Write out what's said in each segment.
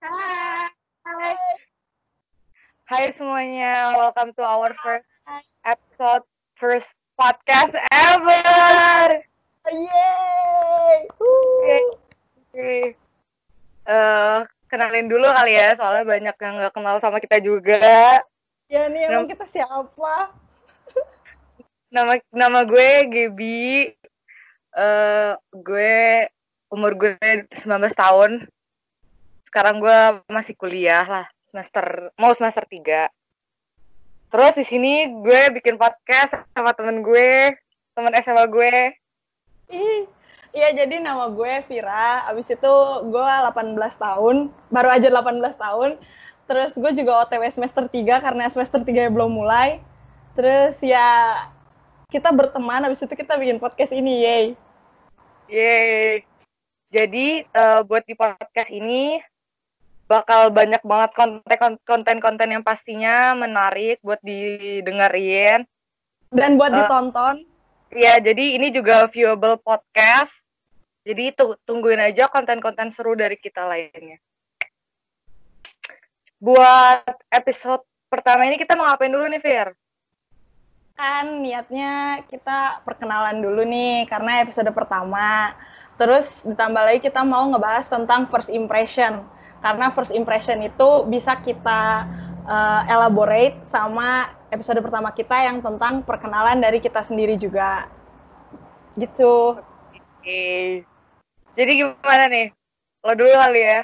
Hai. Hai. Hai semuanya, welcome to our first episode, first podcast ever. Yeay! Oke. Eh, kenalin dulu kali ya, soalnya banyak yang nggak kenal sama kita juga. Ya nih emang kita siapa? Nama nama gue Gaby. Eh, gue umur gue 19 tahun. Sekarang gue masih kuliah lah, semester mau semester 3. Terus di sini gue bikin podcast sama temen gue, temen SMA gue. Ih, Iya jadi nama gue Vira, abis itu gue 18 tahun, baru aja 18 tahun. Terus gue juga OTW semester 3 karena semester 3 belum mulai. Terus ya kita berteman, abis itu kita bikin podcast ini, yay. Yeay. Jadi eh, buat di podcast ini bakal banyak banget konten konten-konten yang pastinya menarik buat didengerin. Dan buat Eh. ditonton, Iya, jadi ini juga viewable podcast. Jadi tu- tungguin aja konten-konten seru dari kita lainnya. Buat episode pertama ini kita mau ngapain dulu nih, Fir? kan niatnya kita perkenalan dulu nih, karena episode pertama. Terus ditambah lagi kita mau ngebahas tentang first impression. Karena first impression itu bisa kita eh, elaborate sama episode pertama kita yang tentang perkenalan dari kita sendiri juga. Gitu. Oke. Jadi gimana nih? Lo dulu kali ya.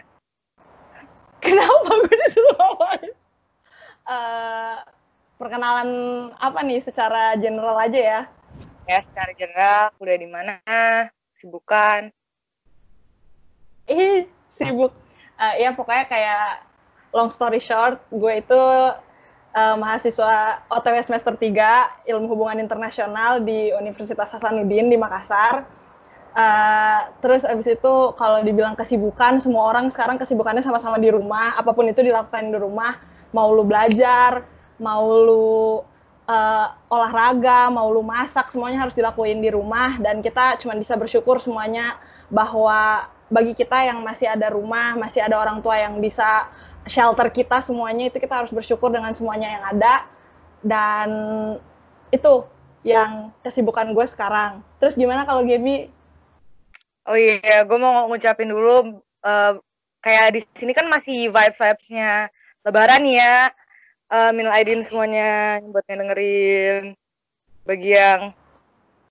Kenapa gue disuruh awalin? Eh, perkenalan apa nih secara general aja ya? Ya, secara general, kuliah di mana, kesibukan. Ih, sibuk. Eh, ya pokoknya kayak long story short, gue itu eh, mahasiswa OTW semester 3 Ilmu Hubungan Internasional di Universitas Hasanuddin di Makassar. Eh, terus abis itu kalau dibilang kesibukan, semua orang sekarang kesibukannya sama-sama di rumah, apa pun itu dilakukan di rumah, mau lu belajar, mau lu eh, olahraga, mau lu masak, semuanya harus dilakuin di rumah. Dan kita cuma bisa bersyukur semuanya bahwa bagi kita yang masih ada rumah, masih ada orang tua yang bisa shelter kita semuanya itu kita harus bersyukur dengan semuanya yang ada dan itu yang kesibukan gue sekarang. Terus gimana kalau Gaby? Oh iya, gue mau ngucapin dulu eh, kayak di sini kan masih vibe-vibes-nya Lebaran ya. Eh minal aidin semuanya buat yang dengerin. Bagi yang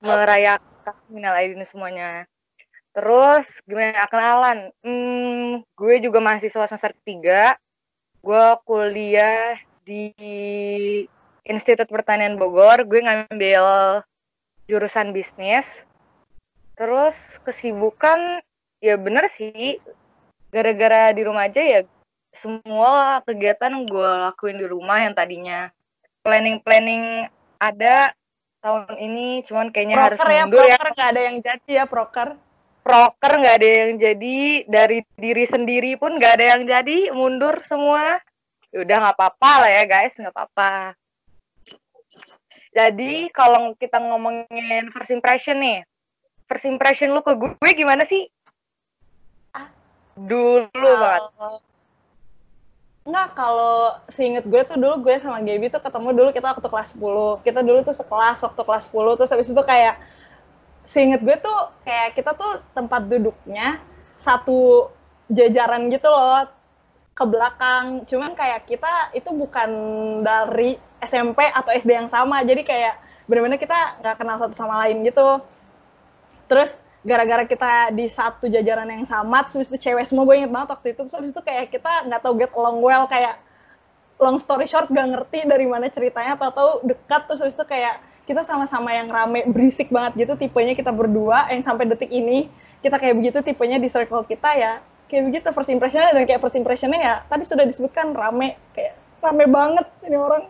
merayakan minal aidin semuanya. Terus gimana kenalan? Hmm, gue juga mahasiswa semester 3. Gue kuliah di Institut Pertanian Bogor. Gue ngambil jurusan bisnis. Terus kesibukan ya bener sih gara-gara di rumah aja ya semua kegiatan gue lakuin di rumah yang tadinya planning-planning ada tahun ini cuman kayaknya harus Proker ya, mundur ya proker nggak ada yang jadi ya proker. Proker nggak ada yang jadi. Dari diri sendiri pun nggak ada yang jadi mundur semua. Ya udah nggak apa-apa lah ya guys nggak apa-apa. Jadi kalau kita ngomongin first impression nih first impression lu ke gue gimana sih? Ah. dulu banget. Enggak, kalau seinget gue tuh dulu gue sama Gaby tuh ketemu dulu kita waktu kelas 10. Kita dulu tuh sekelas waktu kelas 10, terus habis itu kayak seinget gue tuh kayak kita tuh tempat duduknya satu jajaran gitu loh ke belakang. Cuman kayak kita itu bukan dari SMP atau SD yang sama. Jadi kayak bener-bener kita nggak kenal satu sama lain gitu. Terus gara-gara kita di satu jajaran yang sama, terus itu cewek semua gue inget banget waktu itu. Terus itu kayak kita nggak tahu get along well, kayak long story short gak ngerti dari mana ceritanya, tahu-tahu dekat terus itu kayak kita sama-sama yang rame berisik banget gitu tipenya kita berdua yang sampai detik ini kita kayak begitu tipenya di circle kita ya kayak begitu first impressionnya dan kayak first impressionnya ya tadi sudah disebutkan rame kayak rame banget ini orang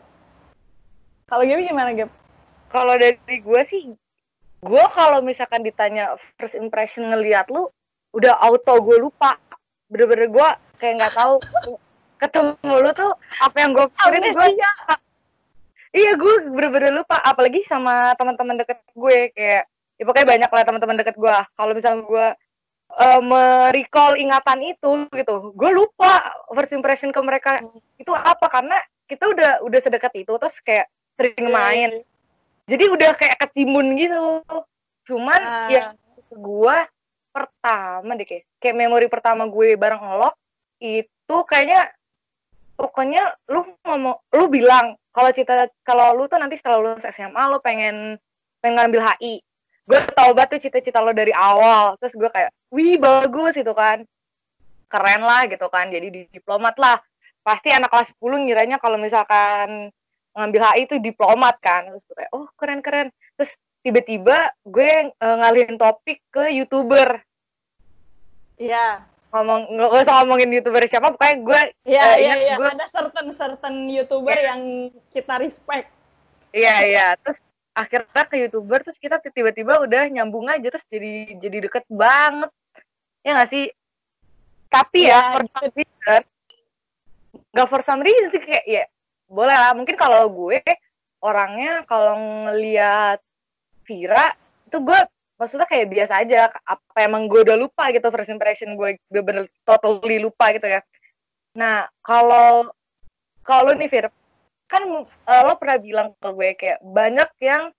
kalau Gaby gimana Gap? kalau dari gue sih gue kalau misalkan ditanya first impression ngeliat lu udah auto gue lupa bener-bener gue kayak nggak tahu ketemu lu tuh apa yang gue pikirin gue. Iya gue bener-bener lupa. Apalagi sama teman-teman deket gue kayak ya pokoknya banyak lah teman-teman deket gue kalau misalnya gue uh, merecall ingatan itu gitu gue lupa first impression ke mereka itu apa. Karena kita udah udah sedekat itu terus kayak sering iya, main. iya. jadi udah kayak ketimbun gitu. Cuman uh. ya gue pertama deh kayak kayak memori pertama gue bareng lo itu kayaknya pokoknya lu ngomong lu bilang kalau cita kalau lu tuh nanti setelah lulus SMA lu pengen pengen ngambil HI gue tau banget tuh cita-cita lo dari awal. Terus gue kayak wih bagus itu kan. Keren lah gitu kan. Jadi di diplomat lah. Pasti anak kelas 10 ngiranya kalau misalkan ngambil HI itu diplomat kan. Terus gue kayak oh keren keren. Terus tiba-tiba gue uh, ngalihin topik ke youtuber. Iya ngomong nggak usah ngomongin youtuber siapa pokoknya gue iya uh, iya iya. gue... ada certain certain youtuber yeah. yang kita respect. Iya iya. Terus akhirnya ke youtuber terus kita tiba-tiba udah nyambung aja terus jadi jadi deket banget. Ya nggak sih? Tapi ya, ya for some reason nggak for some reason sih kayak ya boleh lah. Mungkin kalau gue orangnya kalau ngelihat Vira itu gue maksudnya kayak biasa aja apa emang gue udah lupa gitu first impression gue bener-bener totally lupa gitu ya nah kalau kalau nih Vir kan uh, lo pernah bilang ke gue kayak banyak yang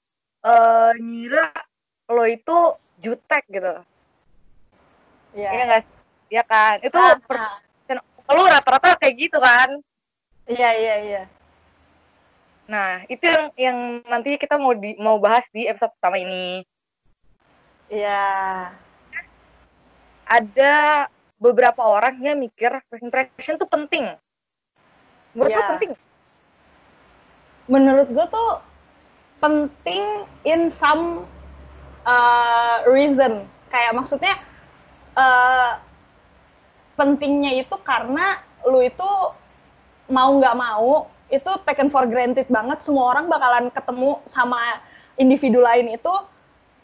uh, ngira lo itu jutek gitu. Iya. Iya nggak? Iya kan? Itu ah, ah. lo rata-rata kayak gitu kan? Iya iya iya. Nah itu yang yang nanti kita mau di mau bahas di episode pertama ini. Iya. Ada beberapa orang yang mikir first impression itu penting. Menurut ya. penting? menurut gue tuh penting in some uh, reason kayak maksudnya uh, pentingnya itu karena lu itu mau nggak mau itu taken for granted banget semua orang bakalan ketemu sama individu lain itu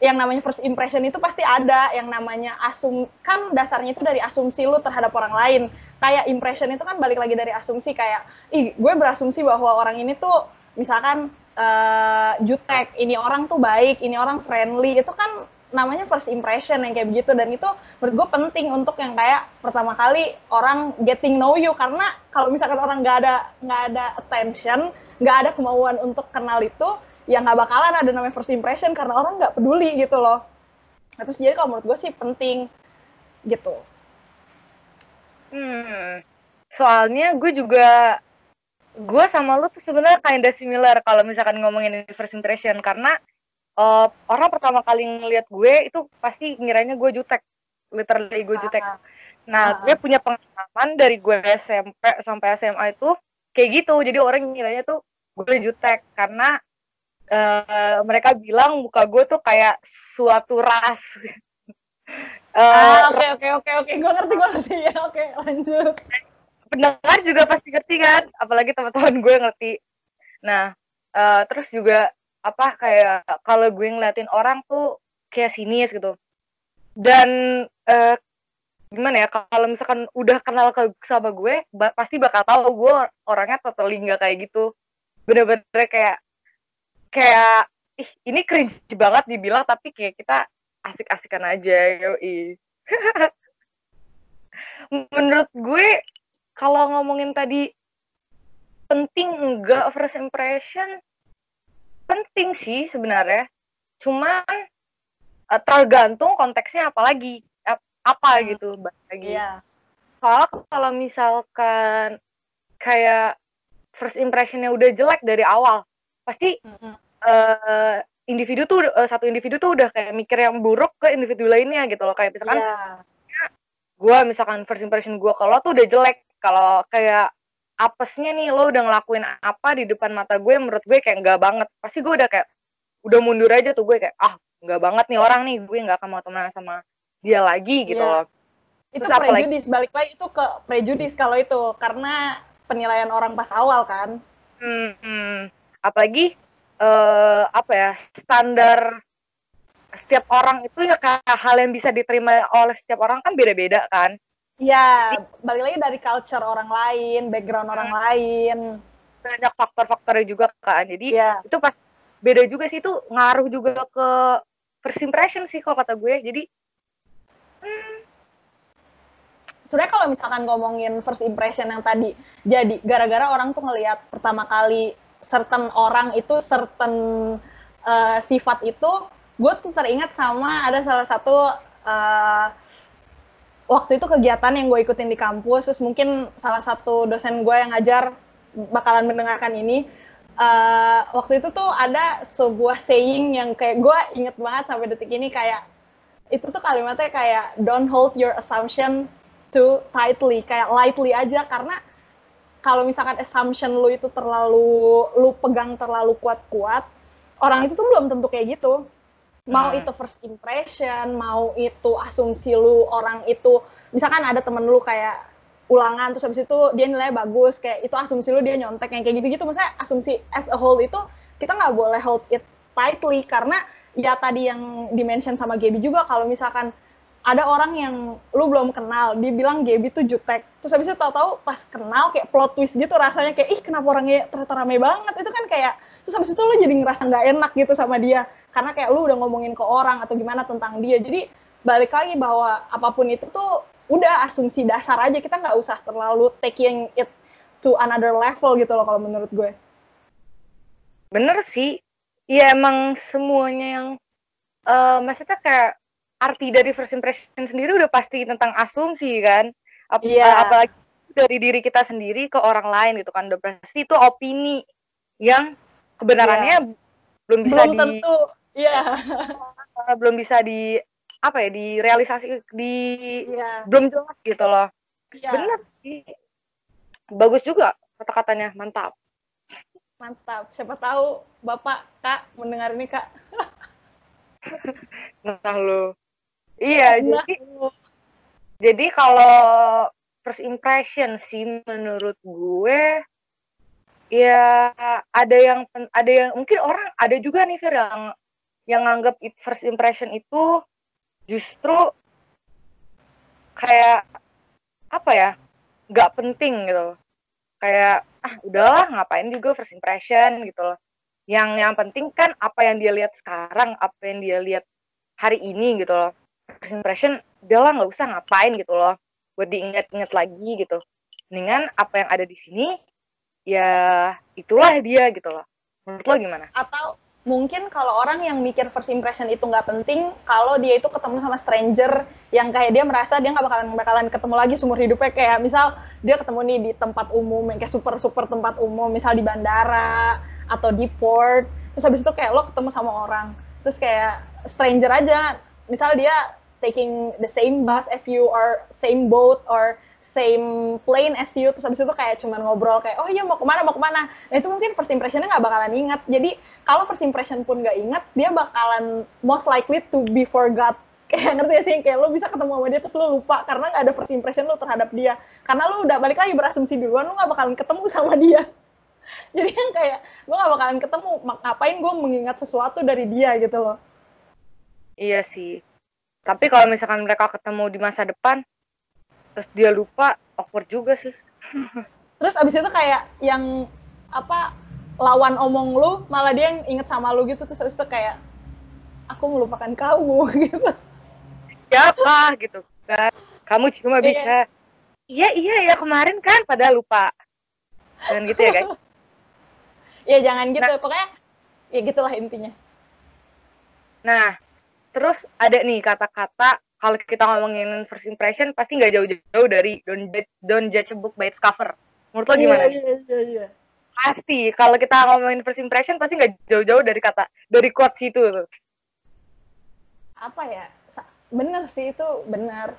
yang namanya first impression itu pasti ada yang namanya asum kan dasarnya itu dari asumsi lu terhadap orang lain. Kayak impression itu kan balik lagi dari asumsi kayak ih gue berasumsi bahwa orang ini tuh misalkan uh, jutek, ini orang tuh baik, ini orang friendly, itu kan namanya first impression yang kayak begitu. Dan itu menurut gue penting untuk yang kayak pertama kali orang getting know you karena kalau misalkan orang nggak ada nggak ada attention nggak ada kemauan untuk kenal itu ya nggak bakalan ada namanya first impression karena orang nggak peduli gitu loh. Nah, terus jadi kalau menurut gue sih penting gitu. Hmm soalnya gue juga gue sama lu tuh sebenarnya kinda similar kalau misalkan ngomongin first impression. Karena uh, orang pertama kali ngeliat gue itu pasti ngiranya gue jutek. Literally gue jutek. Nah gue punya pengalaman dari gue SMP sampai SMA itu kayak gitu. Jadi orang ngiranya tuh gue jutek. Karena uh, mereka bilang muka gue tuh kayak suatu ras. Uh, oke oke oke oke. Gue ngerti gue ngerti. Ya oke okay, lanjut. Pendengar juga pasti ngerti kan? Apalagi teman-teman gue ngerti. Nah uh, terus juga apa kayak kalau gue ngeliatin orang tuh kayak sinis gitu. Dan uh, gimana ya kalau misalkan udah kenal ke sama gue ba pasti bakal tahu gue orangnya totally nggak kayak gitu. Bener-bener kayak kayak ih ini cringe banget dibilang tapi kayak kita asik-asikan aja yoi menurut gue kalau ngomongin tadi penting enggak first impression penting sih sebenarnya cuman uh, tergantung konteksnya apalagi apa hmm. gitu lagi yeah. soalnya kalau misalkan kayak first impressionnya udah jelek dari awal pasti hmm. uh, individu tuh uh, satu individu tuh udah kayak mikir yang buruk ke individu lainnya gitu loh kayak misalkan yeah. gue misalkan first impression gue kalau tuh udah jelek kalau kayak apesnya nih lo udah ngelakuin apa di depan mata gue menurut gue kayak nggak banget pasti gue udah kayak udah mundur aja tuh gue kayak ah nggak banget nih orang nih gue nggak akan mau temenan sama dia lagi gitu yeah. loh itu Terus prejudis balik lagi itu ke prejudis kalau itu karena penilaian orang pas awal kan hmm, hmm. Apalagi uh, apa ya standar setiap orang itu ya kayak hal yang bisa diterima oleh setiap orang kan beda-beda kan Iya, balik lagi dari culture orang lain, background orang hmm. lain. Banyak faktor-faktornya juga kan. Jadi ya. itu pas beda juga sih itu ngaruh juga ke first impression sih kalau kata gue. Jadi hmm, sebenarnya kalau misalkan ngomongin first impression yang tadi jadi gara-gara orang tuh ngelihat pertama kali certain orang itu certain uh, sifat itu gue tuh teringat sama ada salah satu uh, waktu itu kegiatan yang gue ikutin di kampus terus mungkin salah satu dosen gue yang ngajar bakalan mendengarkan ini uh, waktu itu tuh ada sebuah saying yang kayak gue inget banget sampai detik ini kayak itu tuh kalimatnya kayak don't hold your assumption too tightly, kayak lightly aja karena kalau misalkan assumption lu itu terlalu lu pegang terlalu kuat-kuat, orang itu tuh belum tentu kayak gitu. Mau hmm. itu first impression, mau itu asumsi lu orang itu, misalkan ada temen lu kayak ulangan terus habis itu dia nilai bagus kayak itu asumsi lu dia nyontek yang kayak gitu-gitu maksudnya asumsi as a whole itu kita nggak boleh hold it tightly karena ya tadi yang dimention sama Gaby juga kalau misalkan ada orang yang lu belum kenal, dia bilang Gaby tuh jutek. Terus habis itu tahu-tahu pas kenal kayak plot twist gitu rasanya kayak ih kenapa orangnya ternyata rame banget. Itu kan kayak terus habis itu lu jadi ngerasa nggak enak gitu sama dia karena kayak lu udah ngomongin ke orang atau gimana tentang dia. Jadi balik lagi bahwa apa pun itu tuh udah asumsi dasar aja kita nggak usah terlalu taking it to another level gitu loh kalau menurut gue. Bener sih. Iya emang semuanya yang uh, maksudnya kayak arti dari first impression sendiri udah pasti tentang asumsi kan Ap yeah. apalagi dari diri kita sendiri ke orang lain gitu kan udah pasti itu opini yang kebenarannya yeah. belum bisa belum di tentu iya yeah. belum bisa di apa ya di realisasi di yeah. belum jelas gitu loh yeah. benar sih bagus juga kata-katanya mantap mantap siapa tahu bapak kak mendengar ini kak nah lo Iya, jadi jadi kalau first impression sih menurut gue ya ada yang ada yang mungkin orang ada juga nih Fir yang yang nganggap first impression itu justru kayak apa ya nggak penting gitu kayak ah udahlah ngapain juga first impression gitu loh. Yang yang penting kan apa yang dia lihat sekarang apa yang dia lihat hari ini gitu loh first impression udahlah nggak usah ngapain gitu loh. Buat diingat-ingat lagi gitu. Dengan apa yang ada di sini ya itulah dia gitu loh. Menurut lo gimana? Atau mungkin kalau orang yang mikir first impression itu nggak penting kalau dia itu ketemu sama stranger yang kayak dia merasa dia nggak bakalan bakalan ketemu lagi seumur hidupnya. Kayak misal dia ketemu nih di tempat umum yang kayak super super tempat umum misal di bandara atau di port. Terus habis itu kayak lo ketemu sama orang. Terus kayak stranger aja misal dia taking the same bus as you or same boat or same plane as you terus habis itu kayak cuman ngobrol kayak oh iya mau ke mana mau ke mana. Nah itu mungkin first impressionnya nggak bakalan ingat. Jadi kalau first impression pun nggak ingat dia bakalan most likely to be forgot. Kayak ngerti ya sih? Kayak lo bisa ketemu sama dia terus lo lupa karena nggak ada first impression lo terhadap dia. Karena lo udah balik lagi berasumsi duluan lo nggak bakalan ketemu sama dia. Jadi yang kayak gue nggak bakalan ketemu ngapain gue mengingat sesuatu dari dia gitu loh iya sih tapi kalau misalkan mereka ketemu di masa depan, terus dia lupa, awkward juga sih. terus abis itu kayak yang apa lawan omong lu, malah dia yang inget sama lu gitu, terus abis itu kayak aku melupakan kamu gitu. Siapa gitu kan? Kamu cuma iya. bisa, iya iya ya kemarin kan, pada lupa. Dan gitu ya guys. ya jangan gitu, nah, pokoknya ya gitulah intinya. Nah, Terus ada nih kata-kata kalau kita ngomongin first impression pasti nggak jauh-jauh dari don't judge, don't judge a book by its cover. Menurut lo gimana? Iya, iya, iya, iya. Pasti kalau kita ngomongin first impression pasti nggak jauh-jauh dari kata dari quotes itu. Apa ya? Bener sih itu benar.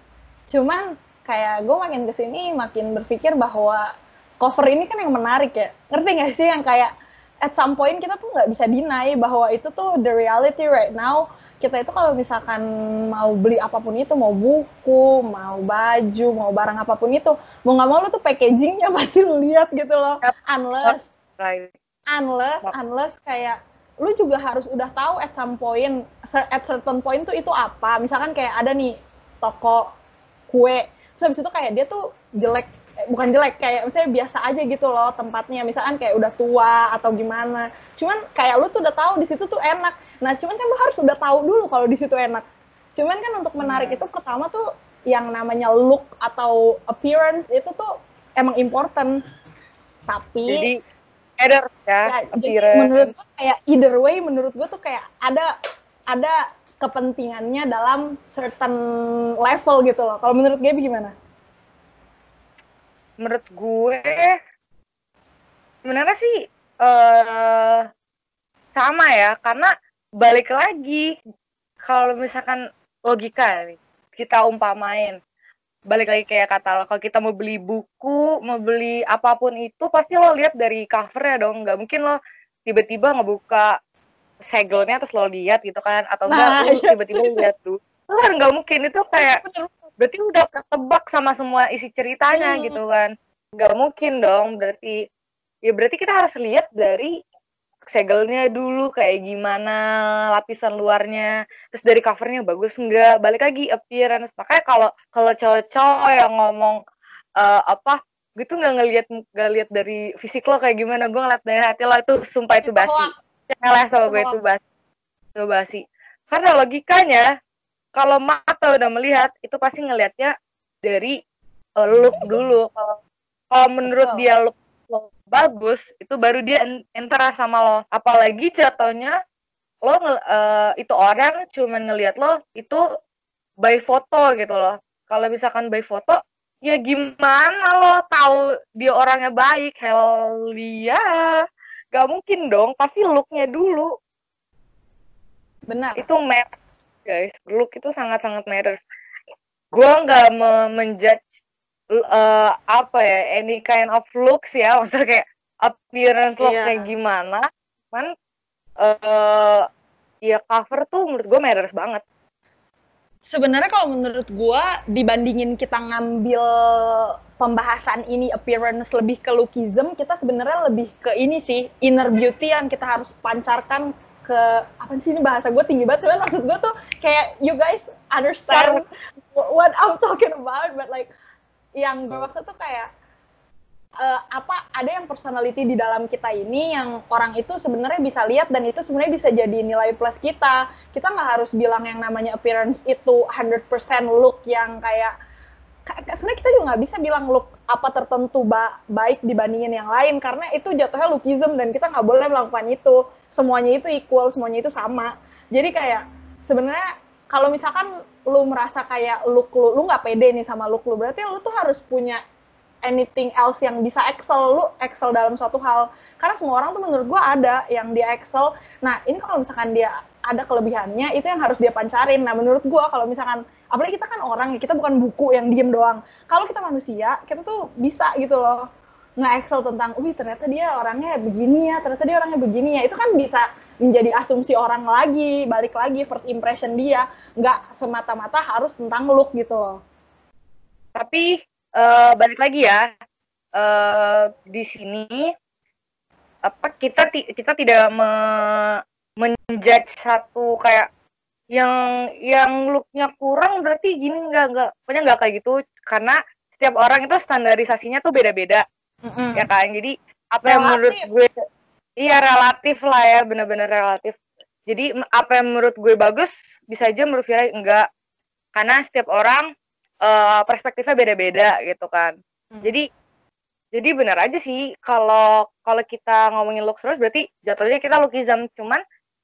Cuman kayak gue makin ke sini makin berpikir bahwa cover ini kan yang menarik ya. Ngerti gak sih yang kayak at some point kita tuh nggak bisa deny bahwa itu tuh the reality right now kita itu kalau misalkan mau beli apa pun itu mau buku mau baju mau barang apa pun itu mau nggak mau lu tuh packagingnya pasti lu lihat gitu loh. Unless unless unless kayak lu juga harus udah tahu at some point at certain point tuh itu apa. Misalkan kayak ada nih toko kue terus habis itu kayak dia tuh jelek eh, bukan jelek kayak misalnya biasa aja gitu loh tempatnya. Misalkan kayak udah tua atau gimana. Cuman kayak lu tuh udah tahu di situ tuh enak Nah, cuman kan lo harus udah tahu dulu kalau di situ enak. Cuman kan untuk menarik hmm. itu pertama tuh yang namanya look atau appearance itu tuh emang important. Tapi jadi either ya, ya jadi menurut gue kayak either way menurut gue tuh kayak ada ada kepentingannya dalam certain level gitu loh. Kalau menurut Gaby gimana? Menurut gue sebenarnya sih uh, sama ya. Karena balik lagi. Kalau misalkan logika nih kita umpamain balik lagi kayak kata lo kalau kita mau beli buku mau beli apa pun itu pasti lo lihat dari covernya dong. Nggak mungkin lo tiba-tiba ngebuka segelnya terus lo lihat gitu kan atau enggak nah, lo iya. tiba-tiba lihat tuh. Kan nggak mungkin. Itu kayak berarti udah ketebak sama semua isi ceritanya hmm. gitu kan. Nggak mungkin dong. Berarti ya berarti kita harus lihat dari segelnya dulu kayak gimana lapisan luarnya. Terus dari covernya bagus nggak? Balik lagi appearance. Makanya kalau kalau cowok-cowok yang ngomong uh, apa gitu nggak ngelihat nggak lihat dari fisik lo kayak gimana. Gue ngeliat dari hati lo itu sumpah itu basi. Janganlah sama gue itu basi. Itu basi. Karena logikanya kalau mata udah melihat itu pasti ngelihatnya dari uh, look dulu. Kalau kalau menurut dia look lo bagus itu baru dia enter sama lo. Apalagi jatuhnya lo uh, itu orang cuman ngelihat lo itu by foto gitu loh. Kalau misalkan by foto ya gimana lo tahu dia orangnya baik? Hell ya gak mungkin dong pasti looknya dulu. Benar. Itu matters guys look itu sangat sangat matters. Gue nggak menjudge uh, apa ya any kind of looks ya maksudnya kayak appearance look yeah. kayak gimana. Cuman uh, ya cover tuh menurut gue matters banget. Sebenarnya kalau menurut gue dibandingin kita ngambil pembahasan ini appearance lebih ke lookism kita sebenarnya lebih ke ini sih inner beauty yang kita harus pancarkan ke apa sih ini bahasa gue tinggi banget cuman maksud gue tuh kayak you guys understand what I'm talking about but like yang bermaksud tuh kayak uh, apa ada yang personality di dalam kita ini yang orang itu sebenarnya bisa lihat dan itu sebenarnya bisa jadi nilai plus kita. Kita nggak harus bilang yang namanya appearance itu 100% look yang kayak sebenarnya kita juga nggak bisa bilang look apa tertentu ba baik dibandingin yang lain karena itu jatuhnya lookism dan kita nggak boleh melakukan itu. Semuanya itu equal semuanya itu sama. Jadi kayak sebenarnya kalau misalkan lu merasa kayak look lu lu nggak pede nih sama look lu. Berarti lu tuh harus punya anything else yang bisa excel lu excel dalam suatu hal. Karena semua orang tuh menurut gue ada yang dia excel. Nah ini kalau misalkan dia ada kelebihannya itu yang harus dia pancarin. Nah menurut gue kalau misalkan apalagi kita kan orang ya kita bukan buku yang diem doang. Kalau kita manusia kita tuh bisa gitu loh nggak excel tentang, wih ternyata dia orangnya begini ya, ternyata dia orangnya begini ya, itu kan bisa menjadi asumsi orang lagi, balik lagi first impression dia, nggak semata-mata harus tentang look gitu loh. Tapi uh, balik lagi ya, uh, di sini apa kita kita tidak me, menjudge satu kayak yang yang looknya kurang berarti gini nggak nggak pokoknya nggak kayak gitu. Karena setiap orang itu standarisasinya tuh beda-beda. Mm -hmm. ya kan? Jadi apa yang menurut gue Iya relatif lah ya, bener-bener relatif. Jadi apa yang menurut gue bagus bisa aja menurut Vira enggak, karena setiap orang uh, perspektifnya beda-beda gitu kan. Hmm. Jadi jadi benar aja sih kalau kalau kita ngomongin looks terus berarti jatuhnya kita lookism cuman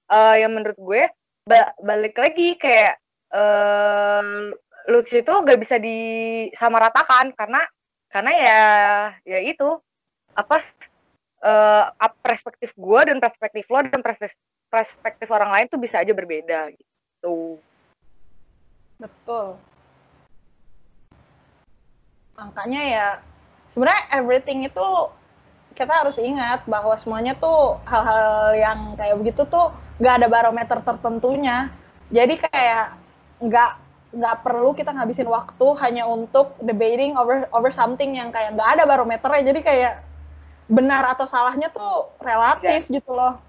uh, yang menurut gue ba balik lagi kayak uh, looks itu gak bisa disamaratakan karena karena ya ya itu apa uh, perspektif gue dan perspektif lo dan perspektif orang lain tuh bisa aja berbeda gitu. Betul. Makanya ya sebenarnya everything itu kita harus ingat bahwa semuanya tuh hal-hal yang kayak begitu tuh nggak ada barometer tertentunya. Jadi kayak nggak nggak perlu kita ngabisin waktu hanya untuk debating over over something yang kayak nggak ada barometernya. Jadi kayak benar atau salahnya tuh relatif ya. gitu loh.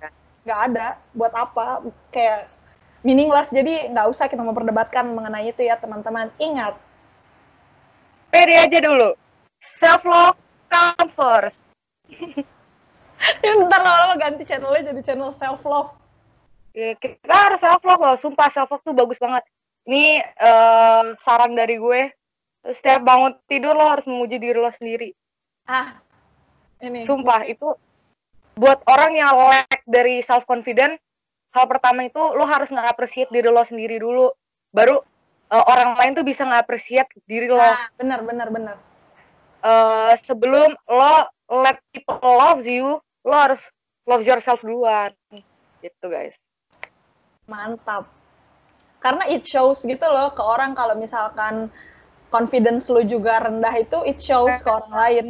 Nggak ada buat apa. Kayak meaningless. Jadi nggak usah kita memperdebatkan mengenai itu ya teman-teman. Ingat. Pede aja dulu. Self love come first. Ya bentar lama-lama ganti channelnya jadi channel self love. Ya, kita harus self love loh. Sumpah self love tuh bagus banget. Ini uh, saran dari gue. Setiap bangun tidur lo harus memuji diri lo sendiri. Ah, ini. Sumpah itu buat orang yang lack dari self confident, hal pertama itu lo harus nggak appreciate diri lo sendiri dulu, baru uh, orang lain tuh bisa nggak appreciate diri lo. Ah, benar, benar, benar. Uh, sebelum lo let people love you, lo harus love yourself duluan. Gitu guys. Mantap. Karena it shows gitu loh ke orang kalau misalkan confidence lu juga rendah itu it shows ke orang lain.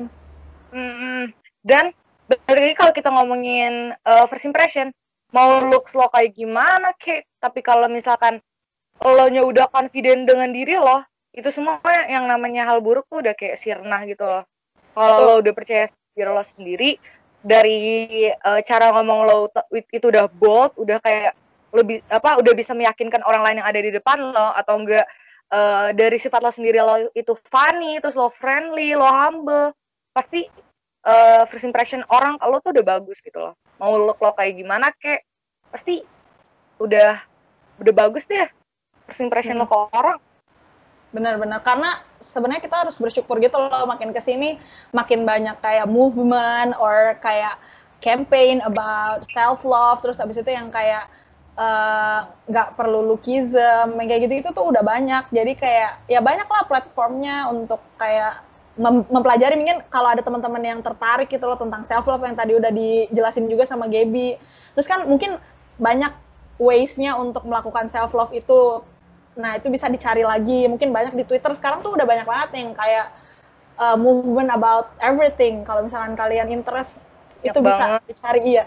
Mm-hmm. Dan lagi kalau kita ngomongin uh, first impression, mau looks lo kayak gimana kek, tapi kalau misalkan lo nya udah confident dengan diri lo, itu semua yang namanya hal buruk tuh udah kayak sirna gitu loh. Kalau lo udah percaya diri lo sendiri, dari uh, cara ngomong lo itu udah bold, udah kayak lebih apa udah bisa meyakinkan orang lain yang ada di depan lo atau enggak uh, dari sifat lo sendiri lo itu funny, terus lo friendly, lo humble, pasti uh, first impression orang lo tuh udah bagus gitu loh. Mau look lo kayak gimana kek, pasti udah udah bagus deh first impression hmm. lo ke orang. Benar-benar karena sebenarnya kita harus bersyukur gitu loh makin ke sini makin banyak kayak movement or kayak campaign about self love terus abis itu yang kayak eh, nggak uh, perlu lookism kayak gitu itu tuh udah banyak jadi kayak ya banyak lah platformnya untuk kayak mem mempelajari mungkin kalau ada teman-teman yang tertarik gitu loh tentang self love yang tadi udah dijelasin juga sama Gaby terus kan mungkin banyak ways-nya untuk melakukan self love itu Nah, itu bisa dicari lagi. Mungkin banyak di Twitter sekarang tuh udah banyak banget yang kayak uh, movement about everything. Kalau misalkan kalian interest itu bisa dicari iya.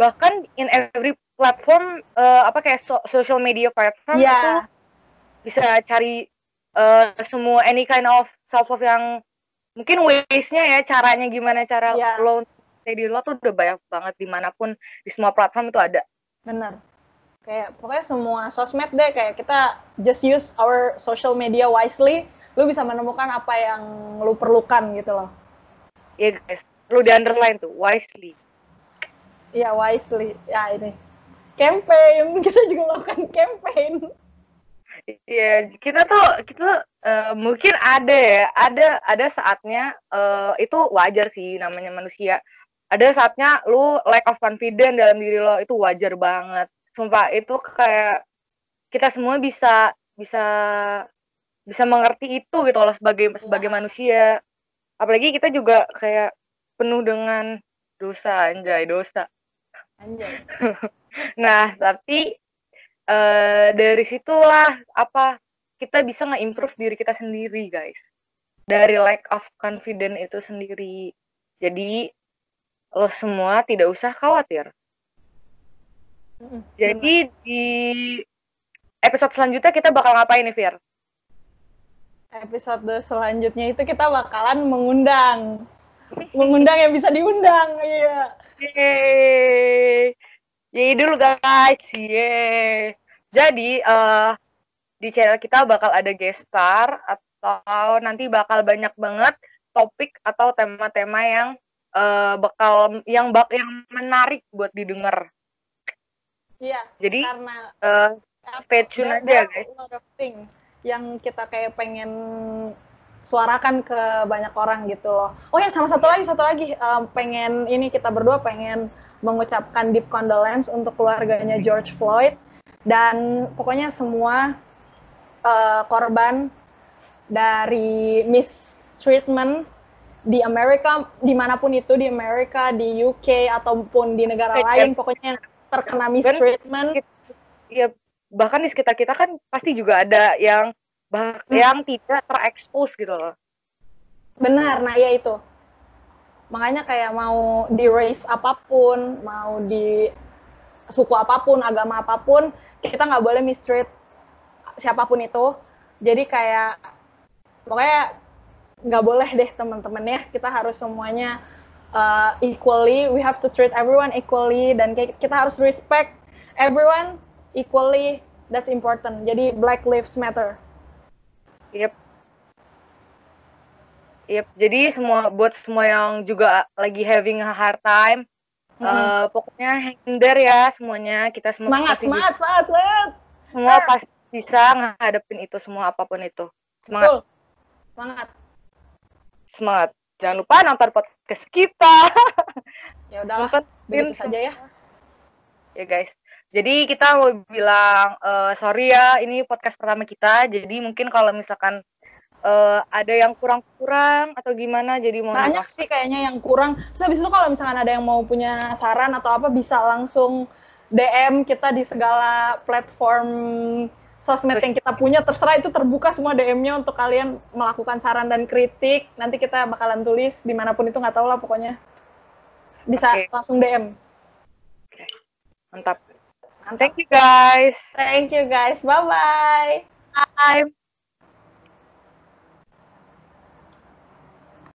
Bahkan in every platform uh, apa kayak so social media platform yeah. itu bisa cari uh, semua any kind of self love yang mungkin ways-nya ya caranya gimana cara yeah. lo jadi lo tuh udah banyak banget di mana pun di semua platform itu ada. Benar. Kayak pokoknya semua sosmed deh kayak kita just use our social media wisely lu bisa menemukan apa yang lu perlukan gitu loh. Iya yeah, guys. Lu di underline tuh wisely. Iya yeah, wisely. Ya ini. Campaign. Kita juga melakukan campaign Iya, kita tuh kita uh, mungkin ada ya, ada ada saatnya uh, itu wajar sih namanya manusia. Ada saatnya lu lack of confidence dalam diri lo itu wajar banget. Sumpah itu kayak kita semua bisa bisa bisa mengerti itu gitu loh sebagai sebagai manusia. Apalagi kita juga kayak penuh dengan dosa anjay dosa. Anjay. Nah tapi uh, dari situlah apa kita bisa nge-improve diri kita sendiri guys dari lack of confidence itu sendiri jadi lo semua tidak usah khawatir jadi di episode selanjutnya kita bakal ngapain nih, Fir? Episode selanjutnya itu kita bakalan mengundang. mengundang yang bisa diundang, iya. Yeay. Yeay dulu guys, yeay. Jadi, uh, di channel kita bakal ada guest star atau nanti bakal banyak banget topik atau tema-tema yang uh, bakal yang bak yang menarik buat didengar Iya. Jadi karena uh, stay tune aja guys. A lot of thing yang kita kayak pengen suarakan ke banyak orang gitu loh. Oh ya sama satu lagi satu lagi um, pengen ini kita berdua pengen mengucapkan deep condolence untuk keluarganya George Floyd dan pokoknya semua uh, korban dari mistreatment di Amerika di mana pun itu di Amerika di UK ataupun di negara lain pokoknya terkena mistreatment. Iya, bahkan di sekitar kita kan pasti juga ada yang bah hmm. yang tidak terekspos gitu loh. Benar, nah iya itu. Makanya kayak mau di race apa pun, mau di suku apa pun, agama apa pun, kita nggak boleh mistreat siapa pun itu. Jadi kayak pokoknya nggak boleh deh teman-teman ya, kita harus semuanya uh, equally. We have to treat everyone equally. Dan kita harus respect everyone equally. That's important. Jadi black lives matter. Yep yep jadi semua buat semua yang juga lagi having a hard time mm -hmm. uh, pokoknya hinder ya semuanya kita semua semangat semangat semangat semangat semua ah. pasti bisa ngadepin itu semua apa pun itu semangat Betul. Semangat. Semangat. Jangan lupa nonton podcast kita. ya udahlah, begitu saja ya. Ya guys. Jadi kita mau bilang uh, sorry ya, ini podcast pertama kita. Jadi mungkin kalau misalkan uh, ada yang kurang-kurang atau gimana, jadi mau banyak sih kayaknya yang kurang. Terus habis itu kalau misalkan ada yang mau punya saran atau apa bisa langsung DM kita di segala platform sosmed yang kita punya terserah itu terbuka semua DM-nya untuk kalian melakukan saran dan kritik nanti kita bakalan tulis di mana pun itu nggak tahu lah pokoknya bisa okay. langsung DM. Okay. Mantap. Thank you guys. Thank you guys. Bye-bye. Bye.